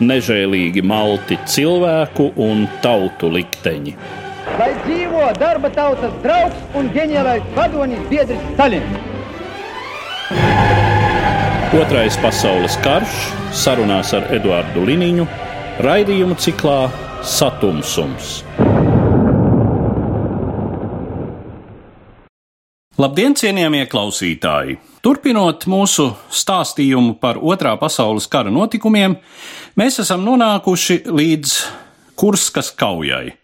nežēlīgi malti cilvēku un tautu likteņi. Lai dzīvo darba tautas draugs un ģeniālais vadonis biedrs Stalins! Otrais pasaules karš sarunās ar Eduardu Liniņu raidījumu ciklā Satumsums. Labdien, cienījamie klausītāji! Turpinot mūsu stāstījumu par Otrā pasaules kara notikumiem, mēs esam nonākuši līdz Kurskas kaujai,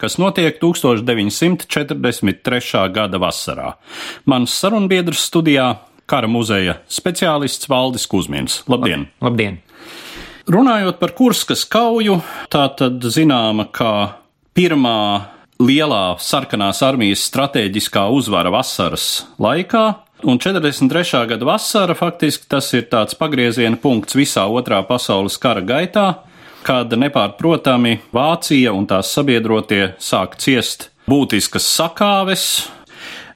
kas notiek 1943. gada vasarā. Mans sarunbiedrs studijā kara muzeja speciālists Valdis Kusmins. Labdien! Labdien! Runājot par Kurskas kauju, tā tad zināma kā pirmā lielā sarkanās armijas stratēģiskā uzvara vasaras laikā, Un 43. gada vasara faktiski tas ir tāds pagrieziena punkts visā otrā pasaules kara gaitā, kad nepārprotami Vācija un tās sabiedrotie sāk ciest būtiskas sakāves.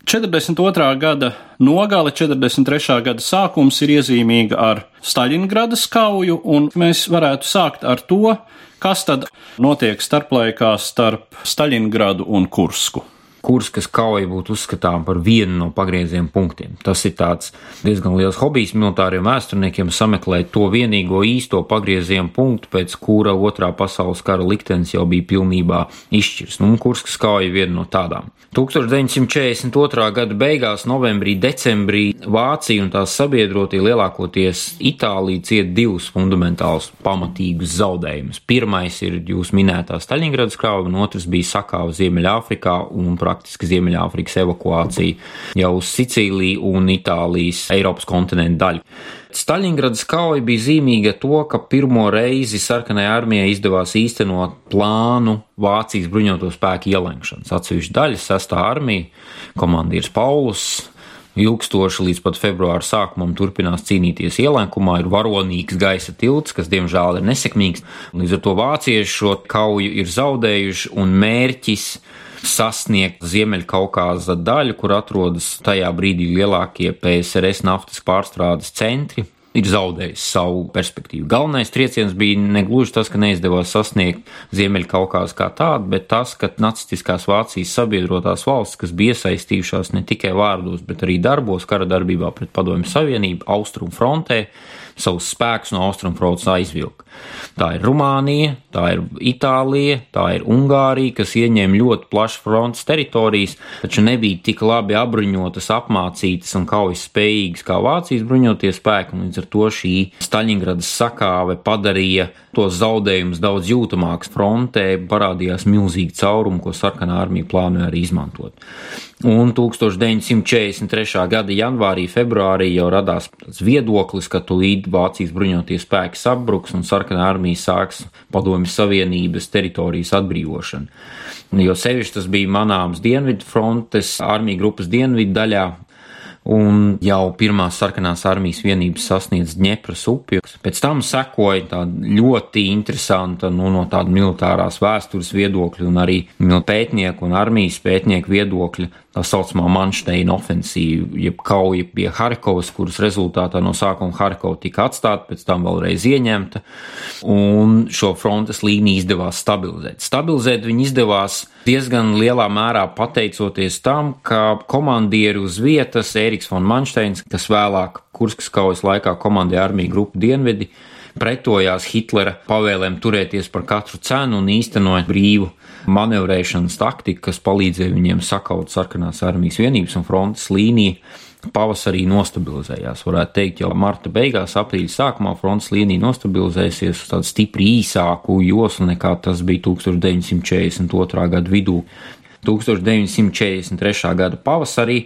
42. gada nogale, 43. gada sākums ir iezīmīga ar Staļingradas kauju, un mēs varētu sākt ar to, kas tad notiek starplaikā starp Staļingradu un Kursku. Kurskas kauja būtu uzskatām par vienu no pagrieziena punktiem. Tas ir diezgan liels hobijs militāriem vēsturniekiem sameklēt to vienīgo īsto pagrieziena punktu, pēc kura otrā pasaules kara liktenis jau bija pilnībā izšķirs. Nu, Kurskas kauja ir viena no tādām. 1942. gada beigās, novembrī, decembrī Vācija un tās sabiedrotie lielākoties Itālija cieta divus fundamentālus pamatīgus zaudējumus. Pirmais ir jūs minētā Staļingradas krāva, un otrs bija sakāva Ziemeļāfrikā un praktiski Ziemeļāfrikas evakuācija jau uz Sicīliju un Itālijas Eiropas kontinentu daļu. Staļingradas kauja bija zīmīga to, ka pirmo reizi sarkanai armijai izdevās īstenot plānu Vācijas bruņoto spēku ielenkšanas. Atsevišķa daļa, sestā armija, komandieris Paulus, ilgstoši līdz pat februāra sākumam turpinās cīnīties ielenkumā, ir varonīgs gaisa tilts, kas diemžēl ir nesekmīgs. Līdz ar to vācieši šo kauju ir zaudējuši un mērķis sasniegt Ziemeļkaukāza daļu, kur atrodas tajā brīdī lielākie PSRS naftas pārstrādes centri, ir zaudējis savu perspektīvu. Galvenais trieciens bija negluži tas, ka neizdevās sasniegt Ziemeļkaukās kā tādu, bet tas, ka nacistiskās Vācijas sabiedrotās valsts, kas bija iesaistījušās ne tikai vārdos, bet arī darbos, kara darbībā pret Padomju Savienību, Austrum frontē, savus spēkus no austrumfrontes aizvilka. Tā ir Rumānija, tā ir Itālija, tā ir Ungārija, kas ieņem ļoti plašas frontes teritorijas, taču nebija tik labi apbruņotas, apmācītas un kaujas spējīgas kā Vācijas bruņotie spēki, un līdz ar to šī Staļingradas sakāve padarīja tos zaudējumus daudz jūtamāks frontē, parādījās milzīgi caurumi, ko sarkanā armija plānoja arī izmantot. Un 1943. gada janvārī, februārī jau radās viedoklis, ka tūlīt Vācijas bruņotie spēki sabruks un sarkanā armija sāks padomju savienības teritorijas atbrīvošanu. Jo sevišķi tas bija manāms Dienvidu frontes armija grupas dienvidu daļā, un jau pirmās sarkanās armijas vienības sasniedz Dņepras upi. Pēc tam sekoja tāda ļoti interesanta nu, no tāda militārās vēstures viedokļa un arī pētnieku un armijas pētnieku viedokļa tā saucamā Manšteina ofensīva, jeb kauja pie Harkovas, kuras rezultātā no sākuma Harkova tika atstāta, pēc tam vēlreiz ieņemta, un šo frontes līniju izdevās stabilizēt. Stabilizēt viņi izdevās diezgan lielā mērā pateicoties tam, ka komandieri uz vietas Ēriks von Manšteins, kas vēlāk Kurskas kaujas laikā komandēja armiju grupu Dienvidi, pretojās Hitlera pavēlēm turēties par katru cenu un īstenot brīvu manevrēšanas taktiku, kas palīdzēja viņiem sakaut sarkanās armijas vienības un frontes līniju. Pavasarī nostabilizējās. Varētu teikt, jau marta beigās, aprīļa sākumā frontes līnija nostabilizēsies uz tādu stipri īsāku joslu nekā tas bija 1942. gada vidū. 1943. gada pavasarī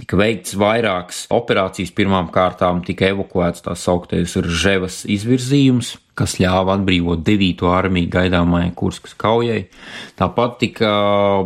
tika veikts vairākas operācijas. Pirmām kārtām tika evakuēts tā sauktais Rževas izvirzījums, kas ļāva atbrīvot 9. armiju gaidāmajai Kurskas kaujai. Tāpat tika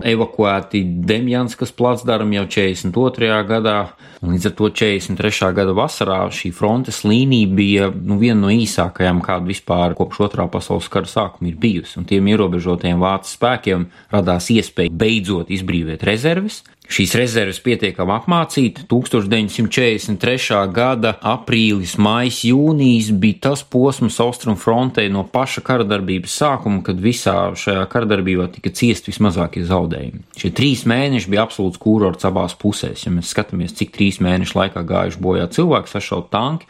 evakuēti Demjanskas placdarmi jau 42. gadā, un līdz ar to 43. gada vasarā šī frontes līnija bija nu, viena no īsākajām, kāda vispār kopš otrā pasaules kara sākuma ir bijusi, un tiem ierobežotajiem vācu spēkiem radās iespēja beidzot izbrīvot rezerves, Šīs rezerves pietiekami apmācīta. 1943. gada aprīlis, maijs, jūnijas bija tas posms austrumu frontē no paša kara darbības sākuma, kad visā šajā kara darbībā tika ciest vismazākie zaudējumi. Šie trīs mēneši bija absolūts kūrorts abās pusēs. Ja mēs skatāmies, cik trīs mēnešu laikā gājuši bojā cilvēki, sašaut tanki,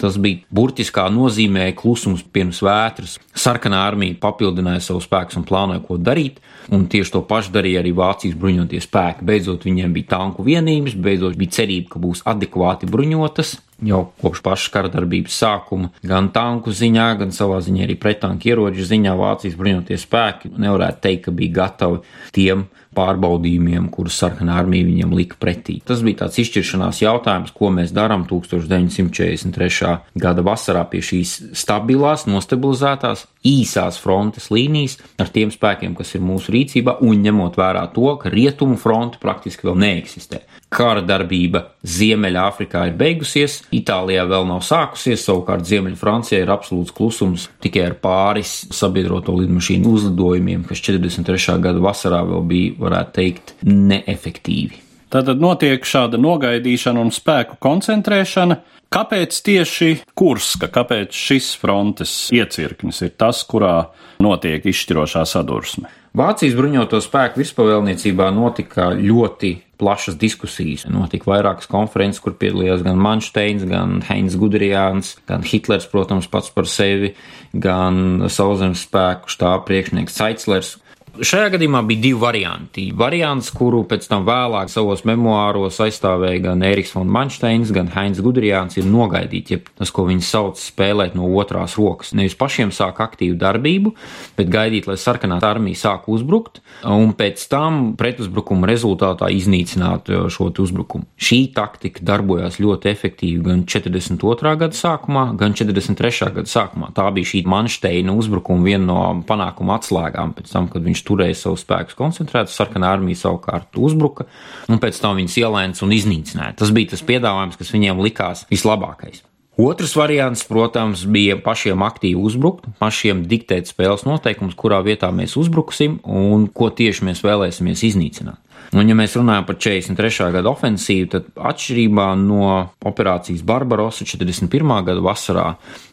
tas bija burtiskā nozīmē klusums pirms vētras. Sarkanā armija papildināja savu spēku un plānoja, ko darīt, un tieši to pašu darīja arī Vācijas bruņotie spēki. Beidzot, viņiem bija tanku vienības, beidzot bija cerība, ka būs adekvāti bruņotas. Jau kopš paša kara darbības sākuma, gan tanku ziņā, gan savā ziņā arī pretanku ieroču ziņā Vācijas bruņotie spēki nevarētu teikt, ka bija gatavi tiem pārbaudījumiem, kurus sarkanā armija viņiem lika pretī. Tas bija tāds izšķiršanās jautājums, ko mēs darām 1943. gada vasarā pie šīs stabilās, nostabilizētās, īsās frontes līnijas ar tiem spēkiem, kas ir mūsu rīcībā, un ņemot vērā to, ka rietumu fronte praktiski vēl neeksistē. Kara darbība Ziemeļāfrikā ir beigusies, Itālijā vēl nav sākusies, savukārt Ziemeļfrancijā ir absolūts klusums tikai ar pāris sabiedroto lidmašīnu uzlidojumiem, kas 43. gada vasarā vēl bija varētu teikt, neefektīvi. Tātad notiek šāda nogaidīšana un spēku koncentrēšana. Kāpēc tieši Kurska, kāpēc šis frontes iecirknis ir tas, kurā notiek izšķirošā sadursme? Vācijas bruņoto spēku virspavēlniecībā notika ļoti plašas diskusijas. Notika vairākas konferences, kur piedalījās gan Manšteins, gan Heinz Gudrijāns, gan Hitlers, protams, pats par sevi, gan Sauzemes spēku štāba priekšnieks Caislers, Šajā gadījumā bija divi varianti. Variants, kuru pēc tam vēlāk savos memoāros aizstāvēja gan Eriks von Mansteins, gan Heinz Gudrijāns, ir nogaidīt, ja tas, ko viņi sauc spēlēt no otrās rokas. Nevis pašiem sāk aktīvu darbību, bet gaidīt, lai sarkanā armija sāk uzbrukt, un pēc tam pretuzbrukuma rezultātā iznīcināt uh, šo uzbrukumu. Šī taktika darbojās ļoti efektīvi gan 42. gada sākumā, gan 43. gada sākumā. Tā bija šī Mansteina uzbrukuma viena no panākuma atslēgām pēc tam, kad viņš turēja savus spēkus koncentrētus, sarkanā armija savukārt uzbruka, un pēc tam viņus ielēca un iznīcināja. Tas bija tas piedāvājums, kas viņiem likās vislabākais. Otrs variants, protams, bija pašiem aktīvi uzbrukt, pašiem diktēt spēles noteikumus, kurā vietā mēs uzbruksim un ko tieši mēs vēlēsimies iznīcināt. Un, ja mēs runājam par 43. gada ofensīvu, tad atšķirībā no operācijas Barbarosa 41. gada vasarā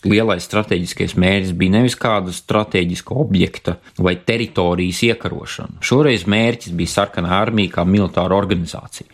lielais strateģiskais mērķis bija nevis kāda strateģiska objekta vai teritorijas iekarošana. Šoreiz mērķis bija sarkanā armija kā militāra organizācija.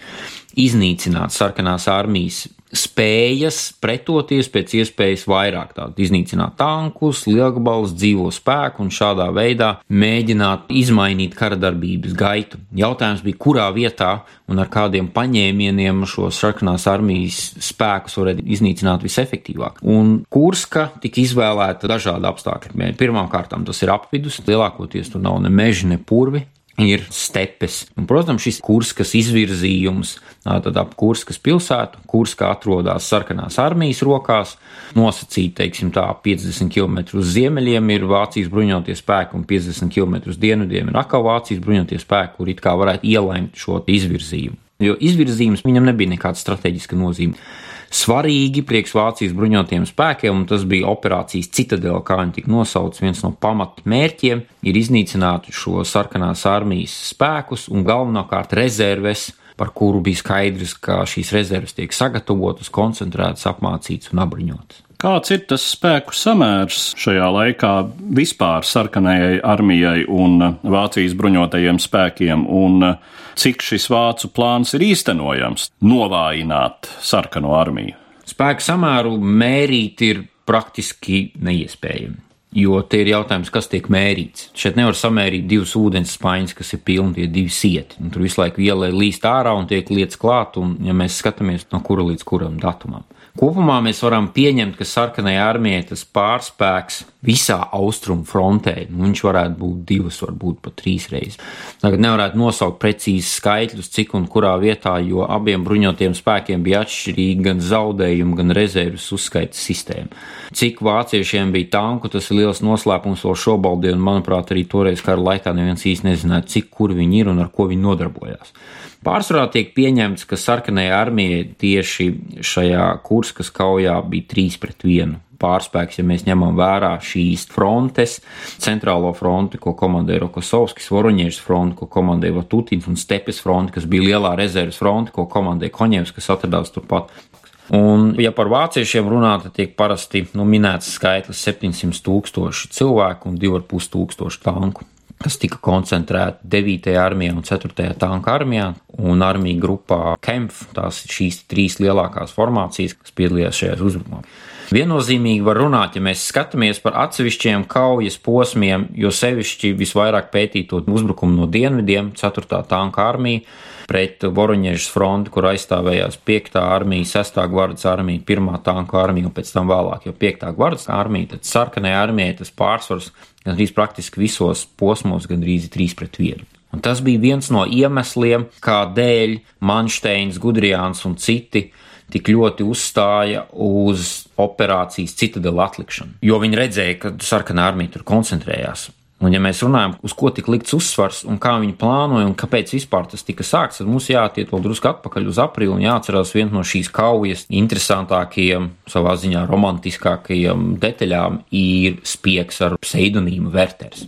Iznīcināt sarkanās armijas spējas pretoties pēc iespējas vairāk, tātad iznīcināt tankus, lielgabalus, dzīvo spēku un šādā veidā mēģināt izmainīt kara darbības gaitu. Jautājums bija, kurā vietā un ar kādiem paņēmieniem šo sarkanās armijas spēkus varētu iznīcināt visefektīvāk. Un Kurska tika izvēlēta dažādu apstākļu. Pirmkārt, tas ir apvidus, lielākoties tur nav ne meži, ne purvi, ir stepes. Un, protams, šis Kurskas izvirzījums, tad ap Kurskas pilsētu, Kurska atrodas sarkanās armijas rokās, nosacīt, teiksim tā, 50 km uz ziemeļiem ir Vācijas bruņotie spēki un 50 km uz dienvidiem ir atkal Vācijas bruņotie spēki, kur it kā varētu ielaimt šo izvirzījumu. Jo izvirzījums viņam nebija nekāda strateģiska nozīme svarīgi priekš Vācijas bruņotajiem spēkiem, un tas bija operācijas citadela, kā viņi tika nosaukts. Viens no pamatmērķiem ir iznīcināt šo sarkanās armijas spēkus un galvenokārt rezerves, par kuru bija skaidrs, ka šīs rezerves tiek sagatavotas, koncentrētas, apmācītas un apbruņotas. Kāds ir tas spēku samērs šajā laikā vispār sarkanajai armijai un Vācijas bruņotajiem spēkiem, un cik šis vācu plāns ir īstenojams novājināt sarkano armiju? Spēku samēru mērīt ir praktiski neiespējami. Jo te ir jautājums, kas tiek mērīts. Šeit nevar samērīt divus ūdens spaiņus, kas ir pilni tie divi sieti. Un tur visu laiku ielai līst ārā un tiek lietas klāt, un ja mēs skatāmies no kura līdz kuram datumam. Kopumā mēs varam pieņemt, ka sarkanajai armijai tas pārspēks visā austrumu frontē, nu, viņš varētu būt divas, varbūt pat trīs reizes. Tagad nevarētu nosaukt precīzi skaitļus, cik un kurā vietā, jo abiem bruņotiem spēkiem bija atšķirīgi gan zaudējumi, gan rezerves uzskaita sistēma. Cik vāciešiem bija tanku, tas ir liels noslēpums vēl šobrīd, un manuprāt, arī toreiz kara laikā neviens īsti nezināja, cik kur viņi ir un ar ko viņi nodarbojās. Pārsvarā tiek pieņemts, ka sarkanajai armijai tieši šajā Kurskas kaujā bija 3 pret 1 pārspēks, ja mēs ņemam vērā šīs frontes, centrālo fronti, ko komandēja Rokosovskis, Voroņiežas fronti, ko komandēja Vatutins un Stepes fronti, kas bija lielā rezerves fronti, ko komandēja Koņevs, kas atradās turpat. Un, ja par vāciešiem runā, tad tiek parasti nu, minēts skaitlis 700 tūkstoši cilvēku un 2,5 tūkstoši tanku kas tika koncentrēti 9. armijā un 4. tanka armijā un armija grupā Kempf. Tās ir šīs trīs lielākās formācijas, kas piedalījās šajās uzbrukumos. Viennozīmīgi var runāt, ja mēs skatāmies par atsevišķiem kaujas posmiem, jo sevišķi visvairāk pētītot uzbrukumu no dienvidiem, 4. tanka armija pret Voroņiežas fronti, kur aizstāvējās 5. armija, 6. gvardas armija, 1. tanka armija un pēc tam vēlāk jau 5. gvardas armija, tad sarkanajai armijai tas pārsvars gandrīz praktiski visos posmos gandrīz 3 pret 1. Un tas bija viens no iemesliem, kādēļ Manšteins, Gudrijāns un citi tik ļoti uzstāja uz operācijas citadela atlikšanu, jo viņi redzēja, ka sarkanā armija tur koncentrējās. Un, ja mēs runājam, uz ko tika likts uzsvars un kā viņi plānoja un kāpēc vispār tas tika sākts, tad mums jātiek vēl drusku atpakaļ uz aprīli un jāatcerās viena no šīs kaujas interesantākajiem, savā ziņā romantiskākajiem detaļām ir spiegs ar pseidonīmu Werters.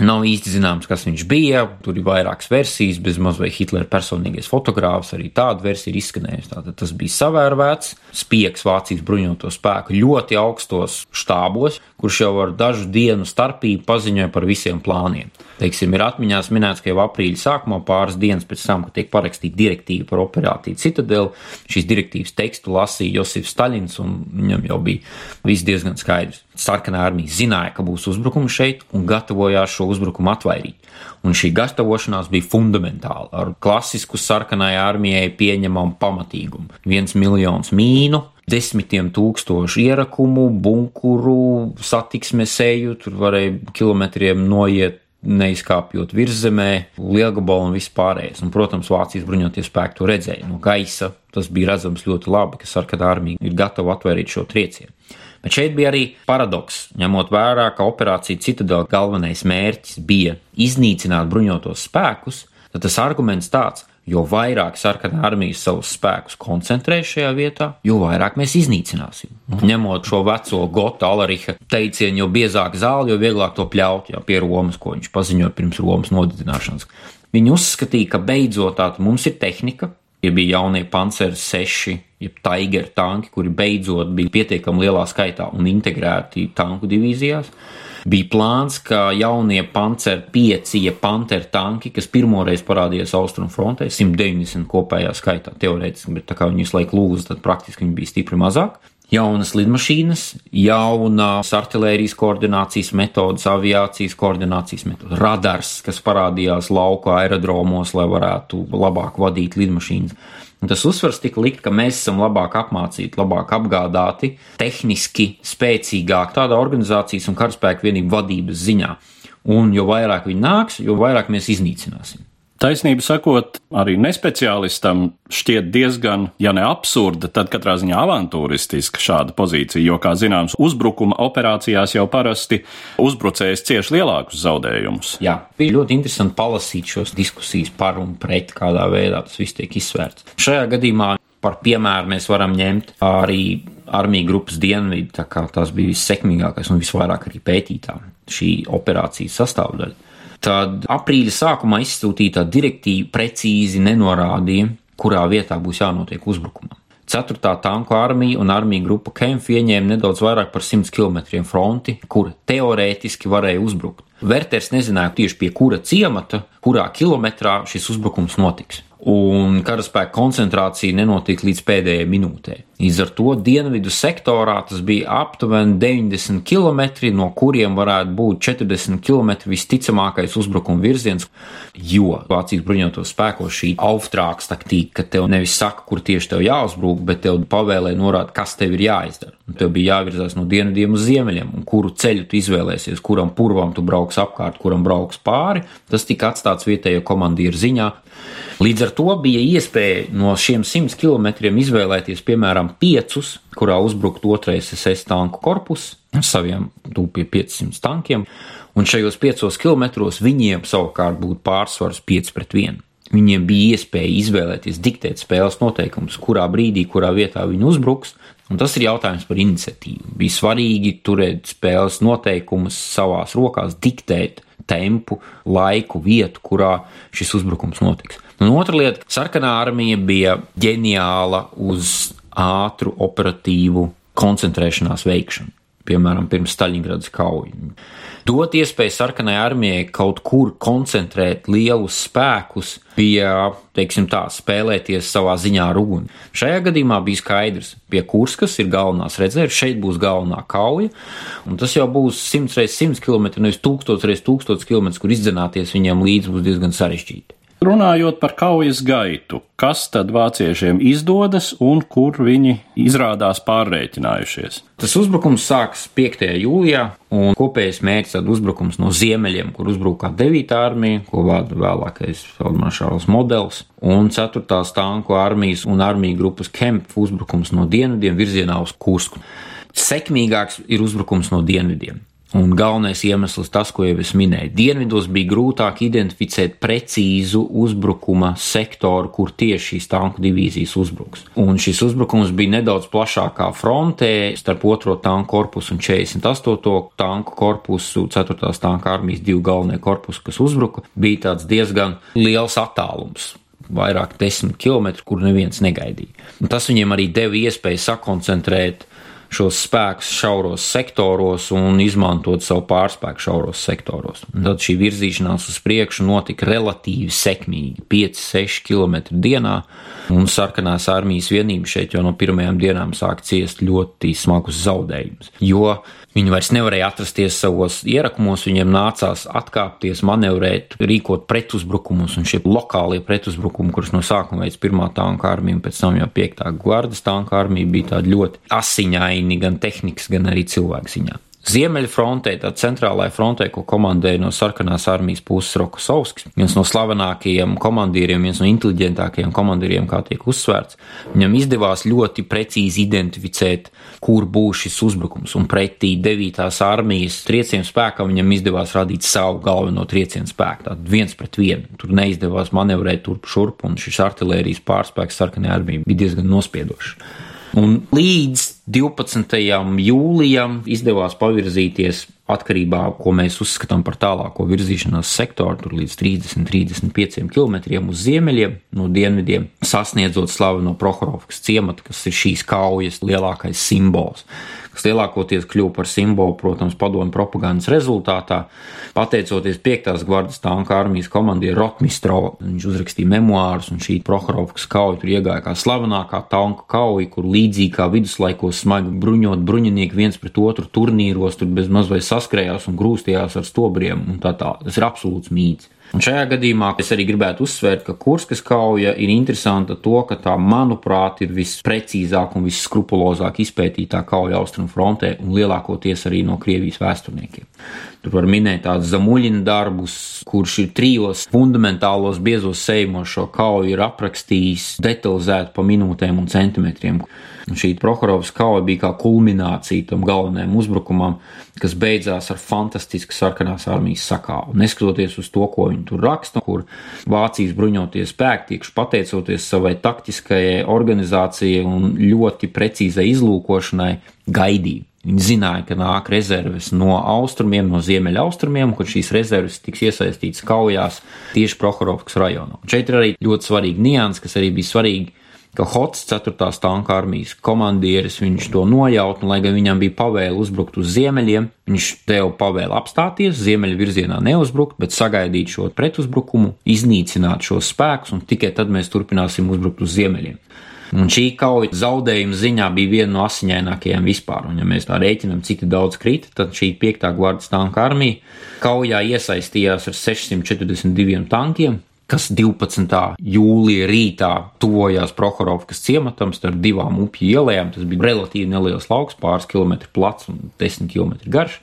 Nav īsti zināms, kas viņš bija. Tur ir vairākas versijas, bez mazliet Hitlera personīgais fotogrāfs. Arī tāda versija ir izskanējusi. Tātad tas bija savērvēts spiegs Vācijas bruņoto spēku ļoti augstos štābos, kurš jau ar dažu dienu starpību paziņoja par visiem plāniem. Teiksim, ir atmiņās minēts, ka jau aprīļa sākumā, pāris dienas pēc tam, kad tiek parakstīta direktīva par operāciju Citadeli, šīs direktīvas tekstu lasīja Josifs Staļins, un viņam jau bija viss diezgan skaidrs. Sarkanā armija zināja, ka būs uzbrukums šeit un gatavojās šo uzbrukumu atvairīt. Un šī gatavošanās bija fundamentāla, ar klasisku sarkanai armijai pieņemamu pamatīgumu. viens miljons mīnu, desmitiem tūkstošu ierakumu, bunkuru, satiksmes eju, tur varēja kilometriem noiet neizkāpjot virzemē, lielgabalu un vispārējais. Un, protams, Vācijas bruņoties spēki to redzēja no gaisa. Tas bija redzams ļoti labi, ka sarkanā armija ir gatava atvērīt šo triecienu. Bet šeit bija arī paradoks, ņemot vērā, ka operācija Citadela galvenais mērķis bija iznīcināt bruņotos spēkus, tad tas arguments tāds, jo vairāk sarkanā armija savus spēkus koncentrē šajā vietā, jo vairāk mēs iznīcināsim. Ņemot šo veco Gota Alariha teicienu, jo biezāk zāle, jo vieglāk to pļaut, jau pie Romas, ko viņš paziņoja pirms Romas nodedzināšanas. Viņi uzskatīja, ka beidzot tāda mums ir tehnika, ja bija jaunie panceri 6, jeb Tiger tanki, kuri beidzot bija pietiekami lielā skaitā un integrēti tanku divīzijās. Bija plāns, ka jaunie panceri 5, ja panter tanki, kas pirmoreiz parādījās Austrumu frontē, 190 kopējā skaitā teorētiski, bet tā kā viņi visu laiku lūza, tad praktiski viņi bija stipri mazāk jaunas lidmašīnas, jaunas artērijas koordinācijas metodas, aviācijas koordinācijas metodas, radars, kas parādījās lauka aerodromos, lai varētu labāk vadīt lidmašīnas. Un tas uzsvars tika likt, ka mēs esam labāk apmācīti, labāk apgādāti, tehniski spēcīgāk tādā organizācijas un karaspēka vienību vadības ziņā. Un jo vairāk viņi nāks, jo vairāk mēs iznīcināsim. Taisnība sakot, arī nespeciālistam šķiet diezgan, ja ne absurda, tad katrā ziņā avantūristiska šāda pozīcija, jo, kā zināms, uzbrukuma operācijās jau parasti uzbrucējs cieš lielākus zaudējumus. Jā, bija ļoti interesanti palasīt šos diskusijas par un pret, kādā veidā tas viss tiek izsvērts. Šajā gadījumā par piemēru mēs varam ņemt arī armiju grupas dienvidu, tā kā tās bija vissekmīgākais un visvairāk arī pētītā šī operācijas sastāvdaļa tad aprīļa sākumā izsūtītā direktīva precīzi nenorādīja, kurā vietā būs jānotiek uzbrukumam. 4. tanku armija un armija grupa Kempf ieņēma nedaudz vairāk par 100 km fronti, kur teorētiski varēja uzbrukt. Vērters nezināja tieši pie kura ciemata, kurā kilometrā šis uzbrukums notiks. Un karaspēka koncentrācija nenotika līdz pēdējai minūtei. Līdz ar to dienvidu sektorā tas bija aptuveni 90 km, no kuriem varētu būt 40 km visticamākais uzbrukuma virziens, jo Vācijas bruņoto spēko šī auftrāks taktika, ka tev nevis saka, kur tieši tev jāuzbruk, bet tev pavēlē norāda, kas tev ir jāizdara. Tev bija jāvirzās no dienvidiem uz ziemeļiem, un kuru ceļu tu izvēlēsies, kuram purvam tu brauks apkārt, kuram brauks pāri, tas tika atstāts vietējo komandieru ziņā. Līdz ar to bija iespēja no šiem 100 km izvēlēties, piemēram, piecus, kurā uzbrukt otrais SS tanku korpus ar saviem tūpiem 500 tankiem, un šajos piecos kilometros viņiem savukārt būtu pārsvars 5 pret 1. Viņiem bija iespēja izvēlēties, diktēt spēles noteikumus, kurā brīdī, kurā vietā viņi uzbruks, un tas ir jautājums par iniciatīvu. Bija svarīgi turēt spēles noteikumus savās rokās, diktēt tempu, laiku, vietu, kurā šis uzbrukums notiks. Un otra lieta - sarkanā armija bija ģeniāla uz ātru operatīvu koncentrēšanās veikšanu. Piemēram, pirms Staļingradas kaujas. Dot iespēju sarkanai armijai kaut kur koncentrēt lielus spēkus, bija, teiksim tā, spēlēties savā ziņā ar uguni. Šajā gadījumā bija skaidrs, pie Kurskas ir galvenās rezerves, šeit būs galvenā kauja, tas jau būs 100 x 100 km, nevis 1000 x 1000 km, kur izdzināties viņam līdzi būs diezgan sarežģīti. Runājot par kaujas gaitu, kas tad vāciešiem izdodas un kur viņi izrādās pārreikinājušies? Tas uzbrukums sākas 5. jūlijā, un kopējais mērķis ir uzbrukums no ziemeļiem, kur uzbrukā 9. armija, ko vada vēlākais Feldmaršāls modelis, un 4. tanku armijas un armiju grupas Kemp uzbrukums no dienvidiem virzienā uz Kursku. Sekmīgāks ir uzbrukums no dienvidiem. Un galvenais iemesls tas, ko jau es minēju. Dienvidos bija grūtāk identificēt precīzu uzbrukuma sektoru, kur tieši šīs tanku divīzijas uzbruks. Un šis uzbrukums bija nedaudz plašākā frontē starp 2. tanku korpusu un 48. tanku korpusu, 4. tanka armijas divu galvenie korpusu, kas uzbruka, bija tāds diezgan liels attālums vairāk desmit km, kur neviens negaidīja. Un tas viņiem arī deva iespēju sakoncentrēt šos spēkus šauros sektoros un izmantot savu pārspēku šauros sektoros. Un tad šī virzīšanās uz priekšu notika relatīvi sekmīgi, 5-6 km dienā, un sarkanās armijas vienība šeit jau no pirmajām dienām sāk ciest ļoti smagus zaudējumus. Jo Viņi vairs nevarēja atrasties savos ierakumos, viņiem nācās atkāpties, manevrēt, rīkot pretuzbrukumus, un šie lokālie pretuzbrukumi, kurus no sākuma veids pirmā tanka armija pēc tam jau piektā gvardas tanka armija, bija tādi ļoti asiņaini gan tehnikas, gan arī cilvēku ziņā. Ziemeļfrontē, tā centrālajā frontē, ko komandēja no sarkanās armijas puses Rokosovskis, viens no slavenākajiem komandieriem, viens no inteliģentākajiem komandieriem, kā tiek uzsvērts, viņam izdevās ļoti precīzi identificēt, kur būs šis uzbrukums, un pretī 9. armijas triecienu spēkam viņam izdevās radīt savu galveno triecienu spēku, tādu viens pret vienu. Tur neizdevās manevrēt turp šurp, un šis artilērijas pārspēks sarkanajā armijā bija diezgan nospiedošs. Un līdz 12. jūlijam izdevās pavirzīties atkarībā no tā, ko mēs uzskatām par tālāko virzīšanās sektoru, tur līdz 30-35 km uz ziemeļiem, no dienvidiem, sasniedzot slaveno Prohorovkas ciematu, kas ir šīs kaujas lielākais simbols kas lielākoties kļuva par simbolu, protams, padomu propagandas rezultātā. Pateicoties 5. gvardas tanka armijas komandierim Rotmistro, viņš uzrakstīja memoārus, un šī Prohorovkas kauja tur iegāja kā slavenākā tanka kauja, kur līdzīgi kā viduslaikos smagi bruņot bruņinieki viens pret otru turnīros, tur bez mazliet saskrējās un grūstījās ar stobriem un tā tā. Tas ir absolūts mīts. Un šajā gadījumā es arī gribētu uzsvērt, ka Kurskas kauja ir interesanta to, ka tā, manuprāt, ir visprecīzāk un visskrupulozāk izpētītā kauja austrumu frontē un lielākoties arī no Krievijas vēsturniekiem. Tur var minēt tādus zamuļina darbus, kurš ir trijos fundamentālos biezos sejumos šo kauju ir aprakstījis detalizēti pa minūtēm un centimetriem. Šī Prohorovas kauja bija kā kulminācija tam galvenajam uzbrukumam, kas beidzās ar fantastisku sarkanās armijas sakāvu. Neskatoties uz to, ko viņi tur raksta, kur Vācijas bruņotie spēki, tiekš pateicoties savai taktiskajai organizācijai un ļoti precīzai izlūkošanai, gaidīja. Viņi zināja, ka nāk rezerves no austrumiem, no ziemeļa austrumiem, kur šīs rezerves tiks iesaistītas kaujās tieši Prohorovkas rajonā. Šeit ir arī ļoti svarīga nianses, kas arī bija svarīga ka Hots 4. tanka armijas komandieris viņš to nojaut, un lai gan viņam bija pavēle uzbrukt uz ziemeļiem, viņš deva pavēli apstāties, ziemeļu virzienā neuzbrukt, bet sagaidīt šo pretuzbrukumu, iznīcināt šos spēkus, un tikai tad mēs turpināsim uzbrukt uz ziemeļiem. Un šī kauja zaudējuma ziņā bija viena no asiņainākajām vispār. Un, ja mēs tā rēķinām, cik daudz krita, tad šī 5. gvardas tanka armija kaujā iesaistījās ar 642 tankiem, kas 12. jūlijā rītā tuvojās Prohorovkas ciematam starp divām upju ielām. Tas bija relatīvi neliels lauks, pāris kilometru plats un 10 km garš.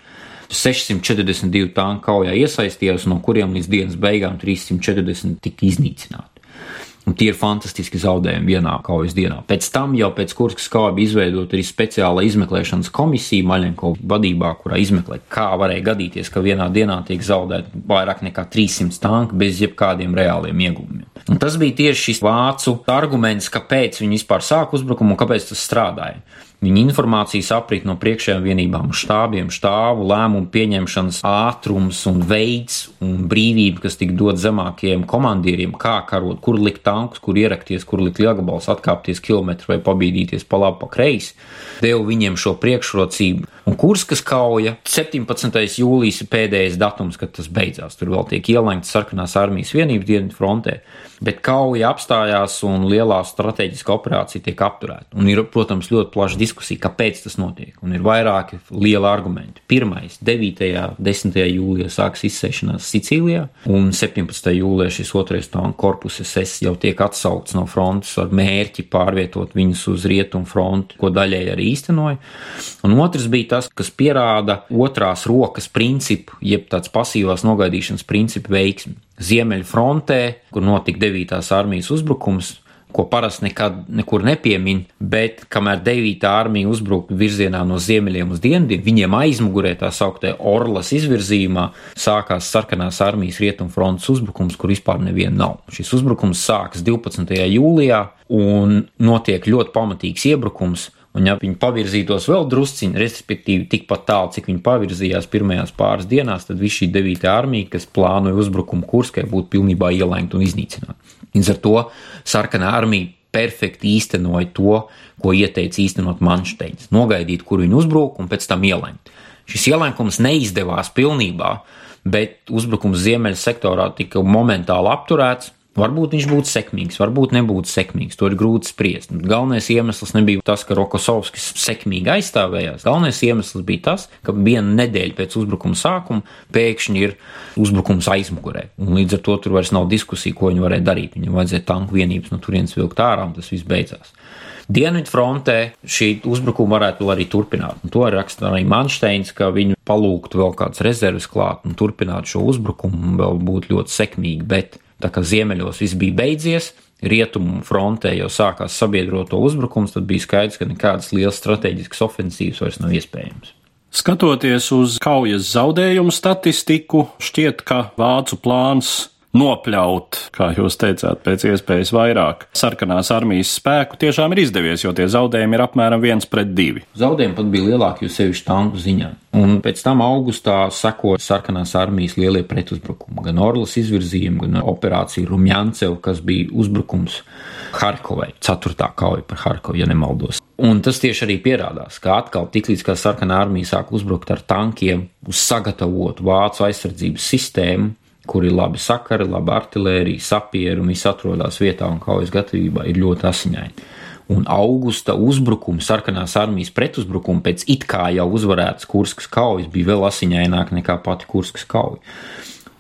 642 tanku kaujā iesaistījās, no kuriem līdz dienas beigām 340 tika iznīcināti. Un tie ir fantastiski zaudējumi vienā kaujas dienā. Pēc tam jau pēc Kurskas kauja bija izveidota arī speciāla izmeklēšanas komisija Maļenko vadībā, kurā izmeklē, kā varēja gadīties, ka vienā dienā tiek zaudēti vairāk nekā 300 tanki bez jebkādiem reāliem ieguvumiem. Un tas bija tieši šis vācu arguments, kāpēc viņi vispār sāk uzbrukumu un kāpēc tas strādāja. Viņa informācijas aprit no priekšējām vienībām, štābiem, štāvu, lēmumu pieņemšanas ātrums un veids un brīvība, kas tika dot zemākajiem komandieriem, kā karot, kur likt tankus, kur ierakties, kur likt lielgabals, atkāpties kilometru vai pabīdīties pa labi, pa kreisi, deva viņiem šo priekšrocību. Un Kurskas kauja 17. jūlijas ir pēdējais datums, kad tas beidzās. Tur vēl tiek ielankta sarkanās armijas vienības dienvidu frontē bet kauja apstājās un lielā strateģiska operācija tiek apturēta. Un ir, protams, ļoti plaša diskusija, kāpēc tas notiek. Un ir vairāki lieli argumenti. Pirmais, 9. un 10. jūlijā sākas izsēšanās Sicīlijā, un 17. jūlijā šis otrais tanku korpus SS jau tiek atsaukts no frontes ar mērķi pārvietot viņus uz rietumu fronti, ko daļēji arī īstenoja. Un otrs bija tas, kas pierāda otrās rokas principu, jeb tāds pasīvās nogaidīšanas principu veiksmi. Ziemeļfrontē, kur notika 9. armijas uzbrukums, ko parasti nekad nekur nepiemin, bet kamēr 9. armija uzbruka virzienā no ziemeļiem uz dienvidiem, viņiem aizmugurē tā sauktē Orlas izvirzījumā sākās sarkanās armijas rietumfrontes uzbrukums, kur vispār neviena nav. Šis uzbrukums sākas 12. jūlijā un notiek ļoti pamatīgs iebrukums, Un, ja viņi pavirzītos vēl drusciņi, respektīvi tikpat tālu, cik viņi pavirzījās pirmajās pāris dienās, tad viss šī 9. armija, kas plānoja uzbrukumu Kurskai, būtu pilnībā ielēgta un iznīcināta. Līdz ar to sarkanā armija perfekti īstenoja to, ko ieteica īstenot Manšteins. Nogaidīt, kur viņi uzbruk, un pēc tam ielēkt. Šis ielēkums neizdevās pilnībā, bet uzbrukums ziemeļu sektorā tika momentāli apturēts, Varbūt viņš būtu sekmīgs, varbūt nebūtu sekmīgs. To ir grūti spriest. Galvenais iemesls nebija tas, ka Rokosovskis sekmīgi aizstāvējās. Galvenais iemesls bija tas, ka viena nedēļa pēc uzbrukuma sākuma pēkšņi ir uzbrukums aizmugurē. Un līdz ar to tur vairs nav diskusija, ko viņi varēja darīt. Viņam vajadzēja tanku vienības no turienes vilkt ārā, un tas viss beidzās. Dienvidu frontē šī uzbrukuma varētu arī turpināt. Un to arī raksta arī Manšteins, ka viņi palūgtu vēl kādas rezerves klāt un turpināt šo uzbrukumu vēl būtu ļoti sekmīgi. Bet Tā kā ziemeļos viss bija beidzies, rietumu frontē jau sākās sabiedroto uzbrukums, tad bija skaidrs, ka nekādas lielas strateģiskas ofensīvas vairs nav iespējams. Skatoties uz kaujas zaudējumu statistiku, šķiet, ka vācu plāns nopļaut, kā jūs teicāt, pēc iespējas vairāk sarkanās armijas spēku, tiešām ir izdevies, jo tie zaudējumi ir apmēram viens pret divi. Zaudējumi pat bija lielāki, jo sevišķi tanku ziņā. Un pēc tam augustā seko sarkanās armijas lielie pretuzbrukumi, gan Orlas izvirzījumi, gan operācija Rumjancev, kas bija uzbrukums Harkovai, ceturtā kauja par Harkovu, ja nemaldos. Un tas tieši arī pierādās, ka atkal tiklīdz sarkanā armija sāk uzbrukt ar tankiem uz sagatavotu vācu aizsardzības sistēmu, kur ir labi sakari, laba artērija, sapieri un viss atrodas vietā un kaujas gatavībā, ir ļoti asiņaini. Un augusta uzbrukumi, sarkanās armijas pretuzbrukumi pēc it kā jau uzvarētas Kurskas kaujas bija vēl asiņaināk nekā pati Kurskas kauja.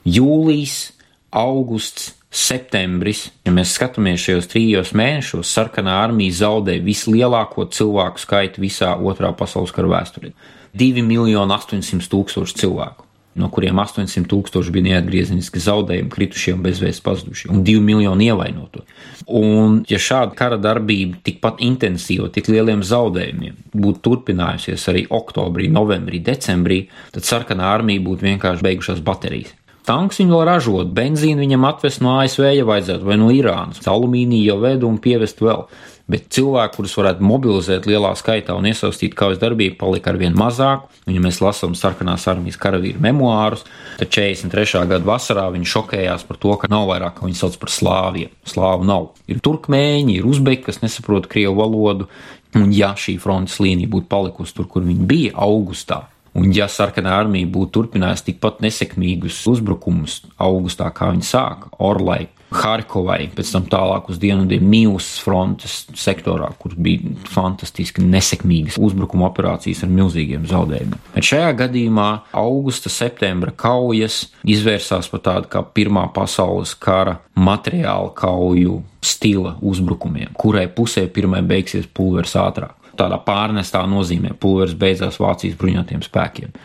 Jūlijas, augusts, septembris, ja mēs skatāmies šajos trijos mēnešos, sarkanā armija zaudēja vislielāko cilvēku skaitu visā otrā pasaules kara vēsturē - 2 miljoni 800 tūkstoši cilvēku no kuriem 800 tūkstoši bija neatgriezeniski zaudējumi, kritušie un bezvēsts pazudušie, un 2 miljoni ievainoto. Un, ja šāda kara darbība tikpat intensīva, tik lieliem zaudējumiem būtu turpinājusies arī oktobrī, novembrī, decembrī, tad sarkanā armija būtu vienkārši beigušās baterijas. Tanks viņi vēl ražot, benzīnu viņam atvest no ASV, ja vajadzētu, vai no Irānas, alumīniju jau vedu un pievest vēl. Bet cilvēku, kurus varētu mobilizēt lielā skaitā un iesaistīt kaujas darbību, palika ar vien mazāk. Un, ja mēs lasām sarkanās armijas karavīru memoārus, tad 43. gada vasarā viņi šokējās par to, ka nav vairāk, kā viņi sauc par slāviem. Slāvu nav. Ir turkmēņi, ir uzbeki, kas nesaprot krievu valodu. Un ja šī frontes līnija būtu palikusi tur, kur viņi bija augustā, Un, ja sarkanā armija būtu turpinājusi tikpat nesekmīgus uzbrukumus augustā, kā viņi sāka, Orlai, Harkovai, pēc tam tālāk uz dienvidiem Mīlesas frontes sektorā, kur bija fantastiski nesekmīgas uzbrukuma operācijas ar milzīgiem zaudējumiem. Bet šajā gadījumā augusta, septembra kaujas izvērsās par tādu kā Pirmā pasaules kara materiālu kauju stila uzbrukumiem, kurai pusē pirmai beigsies pulveris ātrāk tādā pārnestā nozīmē pulveris beidzās Vācijas bruņotajiem spēkiem.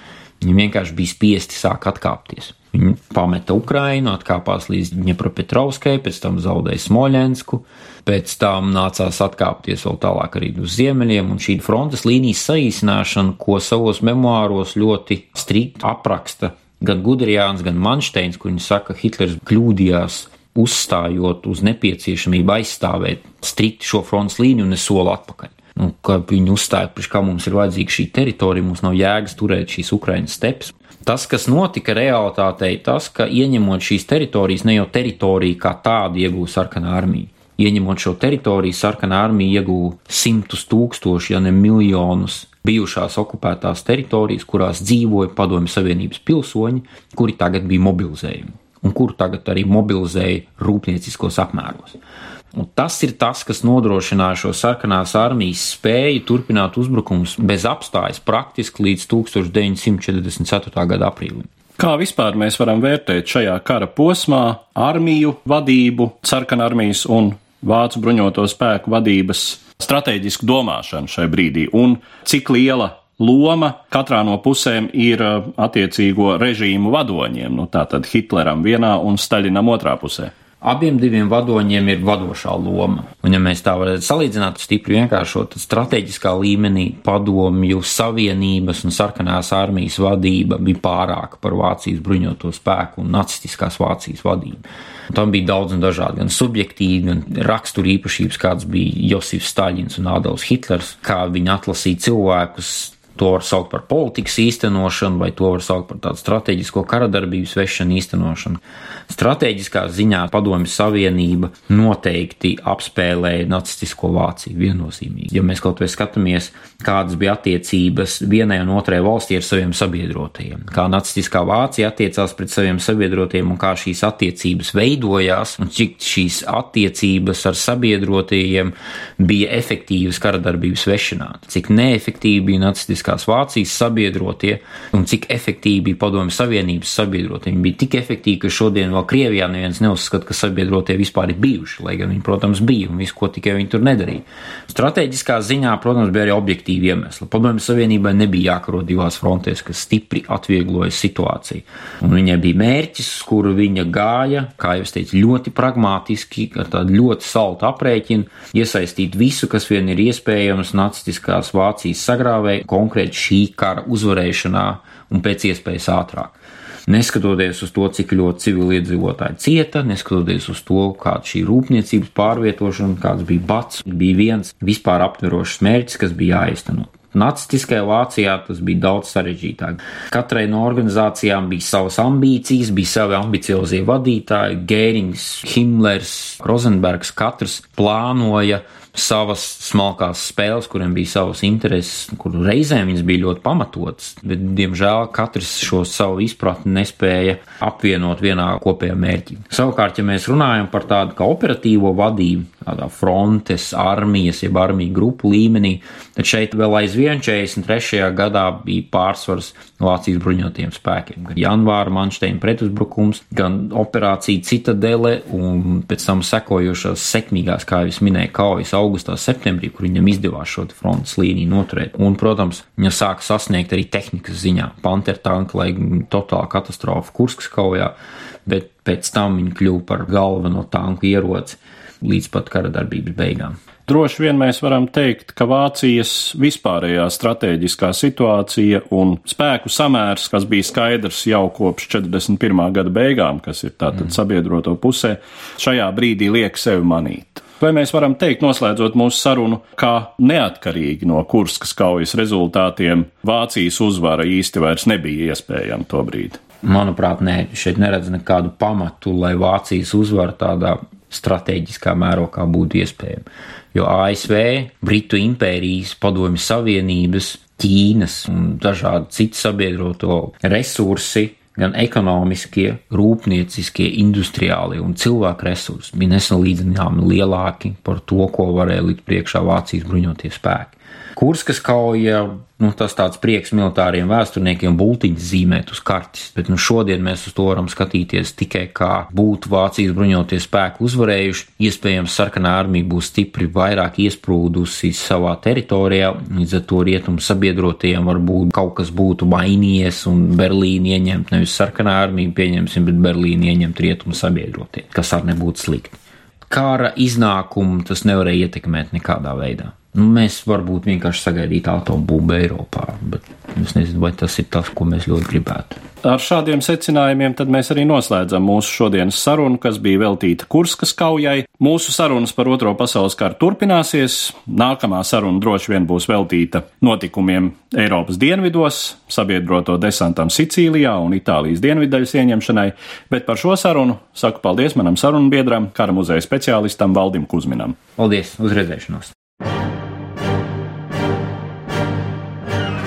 Viņi vienkārši bija spiesti sākt atkāpties. Viņi pameta Ukrainu, atkāpās līdz Dņepropetrovskai, pēc tam zaudēja Smoļensku, pēc tam nācās atkāpties vēl tālāk arī uz ziemeļiem, un šī frontes līnijas saīsināšana, ko savos memoāros ļoti strikt apraksta gan Gudrijāns, gan Manšteins, kur viņi saka, Hitlers kļūdījās uzstājot uz nepieciešamību aizstāvēt strikti šo frontes līniju un ne soli atpakaļ nu, ka viņi uzstāja, ka mums ir vajadzīga šī teritorija, mums nav jēgas turēt šīs Ukraiņas stepes. Tas, kas notika realitātei, tas, ka ieņemot šīs teritorijas, ne jau teritoriju kā tādu iegūst sarkanā armija. Ieņemot šo teritoriju, sarkanā armija iegūta simtus tūkstoši, ja ne miljonus bijušās okupētās teritorijas, kurās dzīvoja Padomju Savienības pilsoņi, kuri tagad bija mobilizējumi un kuru tagad arī mobilizēja rūpnieciskos apmēros. Un tas ir tas, kas nodrošināja šo sarkanās armijas spēju turpināt uzbrukumus bez apstājas praktiski līdz 1944. gada aprīlim. Kā vispār mēs varam vērtēt šajā kara posmā armiju vadību, sarkanarmijas un vācu bruņoto spēku vadības stratēģisku domāšanu šai brīdī un cik liela loma katrā no pusēm ir attiecīgo režīmu vadoņiem, nu tātad Hitleram vienā un Staļinam otrā pusē. Abiem diviem vadoņiem ir vadošā loma. Un, ja mēs tā varētu salīdzināt, stipri vienkāršot, tad strateģiskā līmenī padomju savienības un sarkanās armijas vadība bija pārāka par Vācijas bruņoto spēku un nacistiskās Vācijas vadību. Un tam bija daudz un dažādi, gan subjektīvi, gan rakstura īpašības, kāds bija Josifs Staļins un Adolfs Hitlers, kā viņi atlasīja cilvēkus To var saukt par politikas īstenošanu, vai to var saukt par tādu strateģisko karadarbības vešanu īstenošanu. Strateģiskā ziņā Padomju Savienība noteikti apspēlēja nacistisko Vāciju viennozīmīgi. Ja mēs kaut vai skatāmies, kādas bija attiecības vienai un otrai valstī ar saviem sabiedrotajiem, kā nacistiskā Vācija attiecās pret saviem sabiedrotajiem un kā šīs attiecības veidojās, un cik šīs attiecības ar sabiedrotajiem bija efektīvas karadarbības vešanā, cik neefektīvi bija nacistiskā nacistiskās Vācijas sabiedrotie un cik efektīvi bija Padomju Savienības sabiedrotie. Viņi bija tik efektīvi, ka šodien vēl Krievijā neviens neuzskata, ka sabiedrotie vispār ir bijuši, lai gan viņi, protams, bija un visu, ko tikai viņi tur nedarīja. Stratēģiskā ziņā, protams, bija arī objektīvi iemesli. Padomju Savienībai nebija jākaro divās frontēs, kas stipri atviegloja situāciju. Un viņai bija mērķis, kuru viņa gāja, kā jau es teicu, ļoti pragmatiski, ar tādu ļoti saltu aprēķinu, iesaistīt visu, kas vien ir iespējams nacistiskās Vācijas sagrāvēja, konkrēti šī kara uzvarēšanā un pēc iespējas ātrāk. Neskatoties uz to, cik ļoti civiliedzīvotāji cieta, neskatoties uz to, kāda šī rūpniecības pārvietošana, kāds bija bats, bija viens vispār aptverošs mērķis, kas bija jāizteno. Nacistiskajā Vācijā tas bija daudz sarežģītāk. Katrai no organizācijām bija savas ambīcijas, bija savi ambiciozie vadītāji, Gērings, Himmlers, Rozenbergs, katrs plānoja savas smalkās spēles, kuriem bija savas intereses, kur reizēm viņas bija ļoti pamatotas, bet, diemžēl, katrs šo savu izpratni nespēja apvienot vienā kopējā mērķī. Savukārt, ja mēs runājam par tādu kā operatīvo vadību, tādā frontes, armijas, jeb armiju grupu līmenī, tad šeit vēl aizvien 43. gadā bija pārsvars Vācijas bruņotajiem spēkiem. Gan janvāra Manšteina pretuzbrukums, gan operācija Citadele un pēc tam sekojošās sekmīgās, kā jau es minēju, kaujas augustā, septembrī, kur viņam izdevās šo frontes līniju noturēt. Un, protams, viņa sāka sasniegt arī tehnikas ziņā. Pantertanka, lai totāla katastrofa Kurskas kaujā, bet pēc tam viņa kļuva par galveno tanku ieroci līdz pat kara darbības beigām. Droši vien mēs varam teikt, ka Vācijas vispārējā strateģiskā situācija un spēku samērs, kas bija skaidrs jau kopš 41. gada beigām, kas ir tātad mm. sabiedroto pusē, šajā brīdī liek sevi manīt. Vai mēs varam teikt, noslēdzot mūsu sarunu, ka neatkarīgi no Kurskas kaujas rezultātiem Vācijas uzvara īsti vairs nebija iespējama to brīdi? Manuprāt, nē, šeit neredz nekādu pamatu, lai Vācijas uzvara tādā strateģiskā mērogā būtu iespējama. Jo ASV, Britu impērijas, Padomju Savienības, Ķīnas un dažādi citi sabiedroto resursi gan ekonomiskie, rūpnieciskie, industriālie un cilvēku resursi bija nesalīdzināmi lielāki par to, ko varēja likt priekšā Vācijas bruņotie spēki. Kurskas kauja, nu, tas tāds prieks militāriem vēsturniekiem bultiņas zīmēt uz kartes, bet nu, šodien mēs uz to varam skatīties tikai kā būtu Vācijas bruņotie spēki uzvarējuši. Iespējams, sarkanā armija būs stipri vairāk iesprūdusi savā teritorijā, līdz ar to rietumu sabiedrotajiem varbūt kaut kas būtu mainījies un Berlīni ieņemt nevis sarkanā armija pieņemsim, bet Berlīni ieņemt rietumu sabiedrotie, kas arī nebūtu slikti. Kara iznākumu tas nevarēja ietekmēt nekādā veidā. Nu, mēs varbūt vienkārši sagaidītu atombumbu Eiropā, bet es nezinu, vai tas ir tas, ko mēs ļoti gribētu. Ar šādiem secinājumiem mēs arī noslēdzam mūsu šodienas sarunu, kas bija veltīta Kurskas kaujai. Mūsu sarunas par Otro pasaules karu turpināsies. Nākamā saruna droši vien būs veltīta notikumiem Eiropas dienvidos, sabiedroto desantam Sicīlijā un Itālijas dienvidaļas ieņemšanai, bet par šo sarunu saku paldies manam sarunbiedram, kara muzeja speciālistam Valdim Kuzminam. Paldies, uz redzēšanos!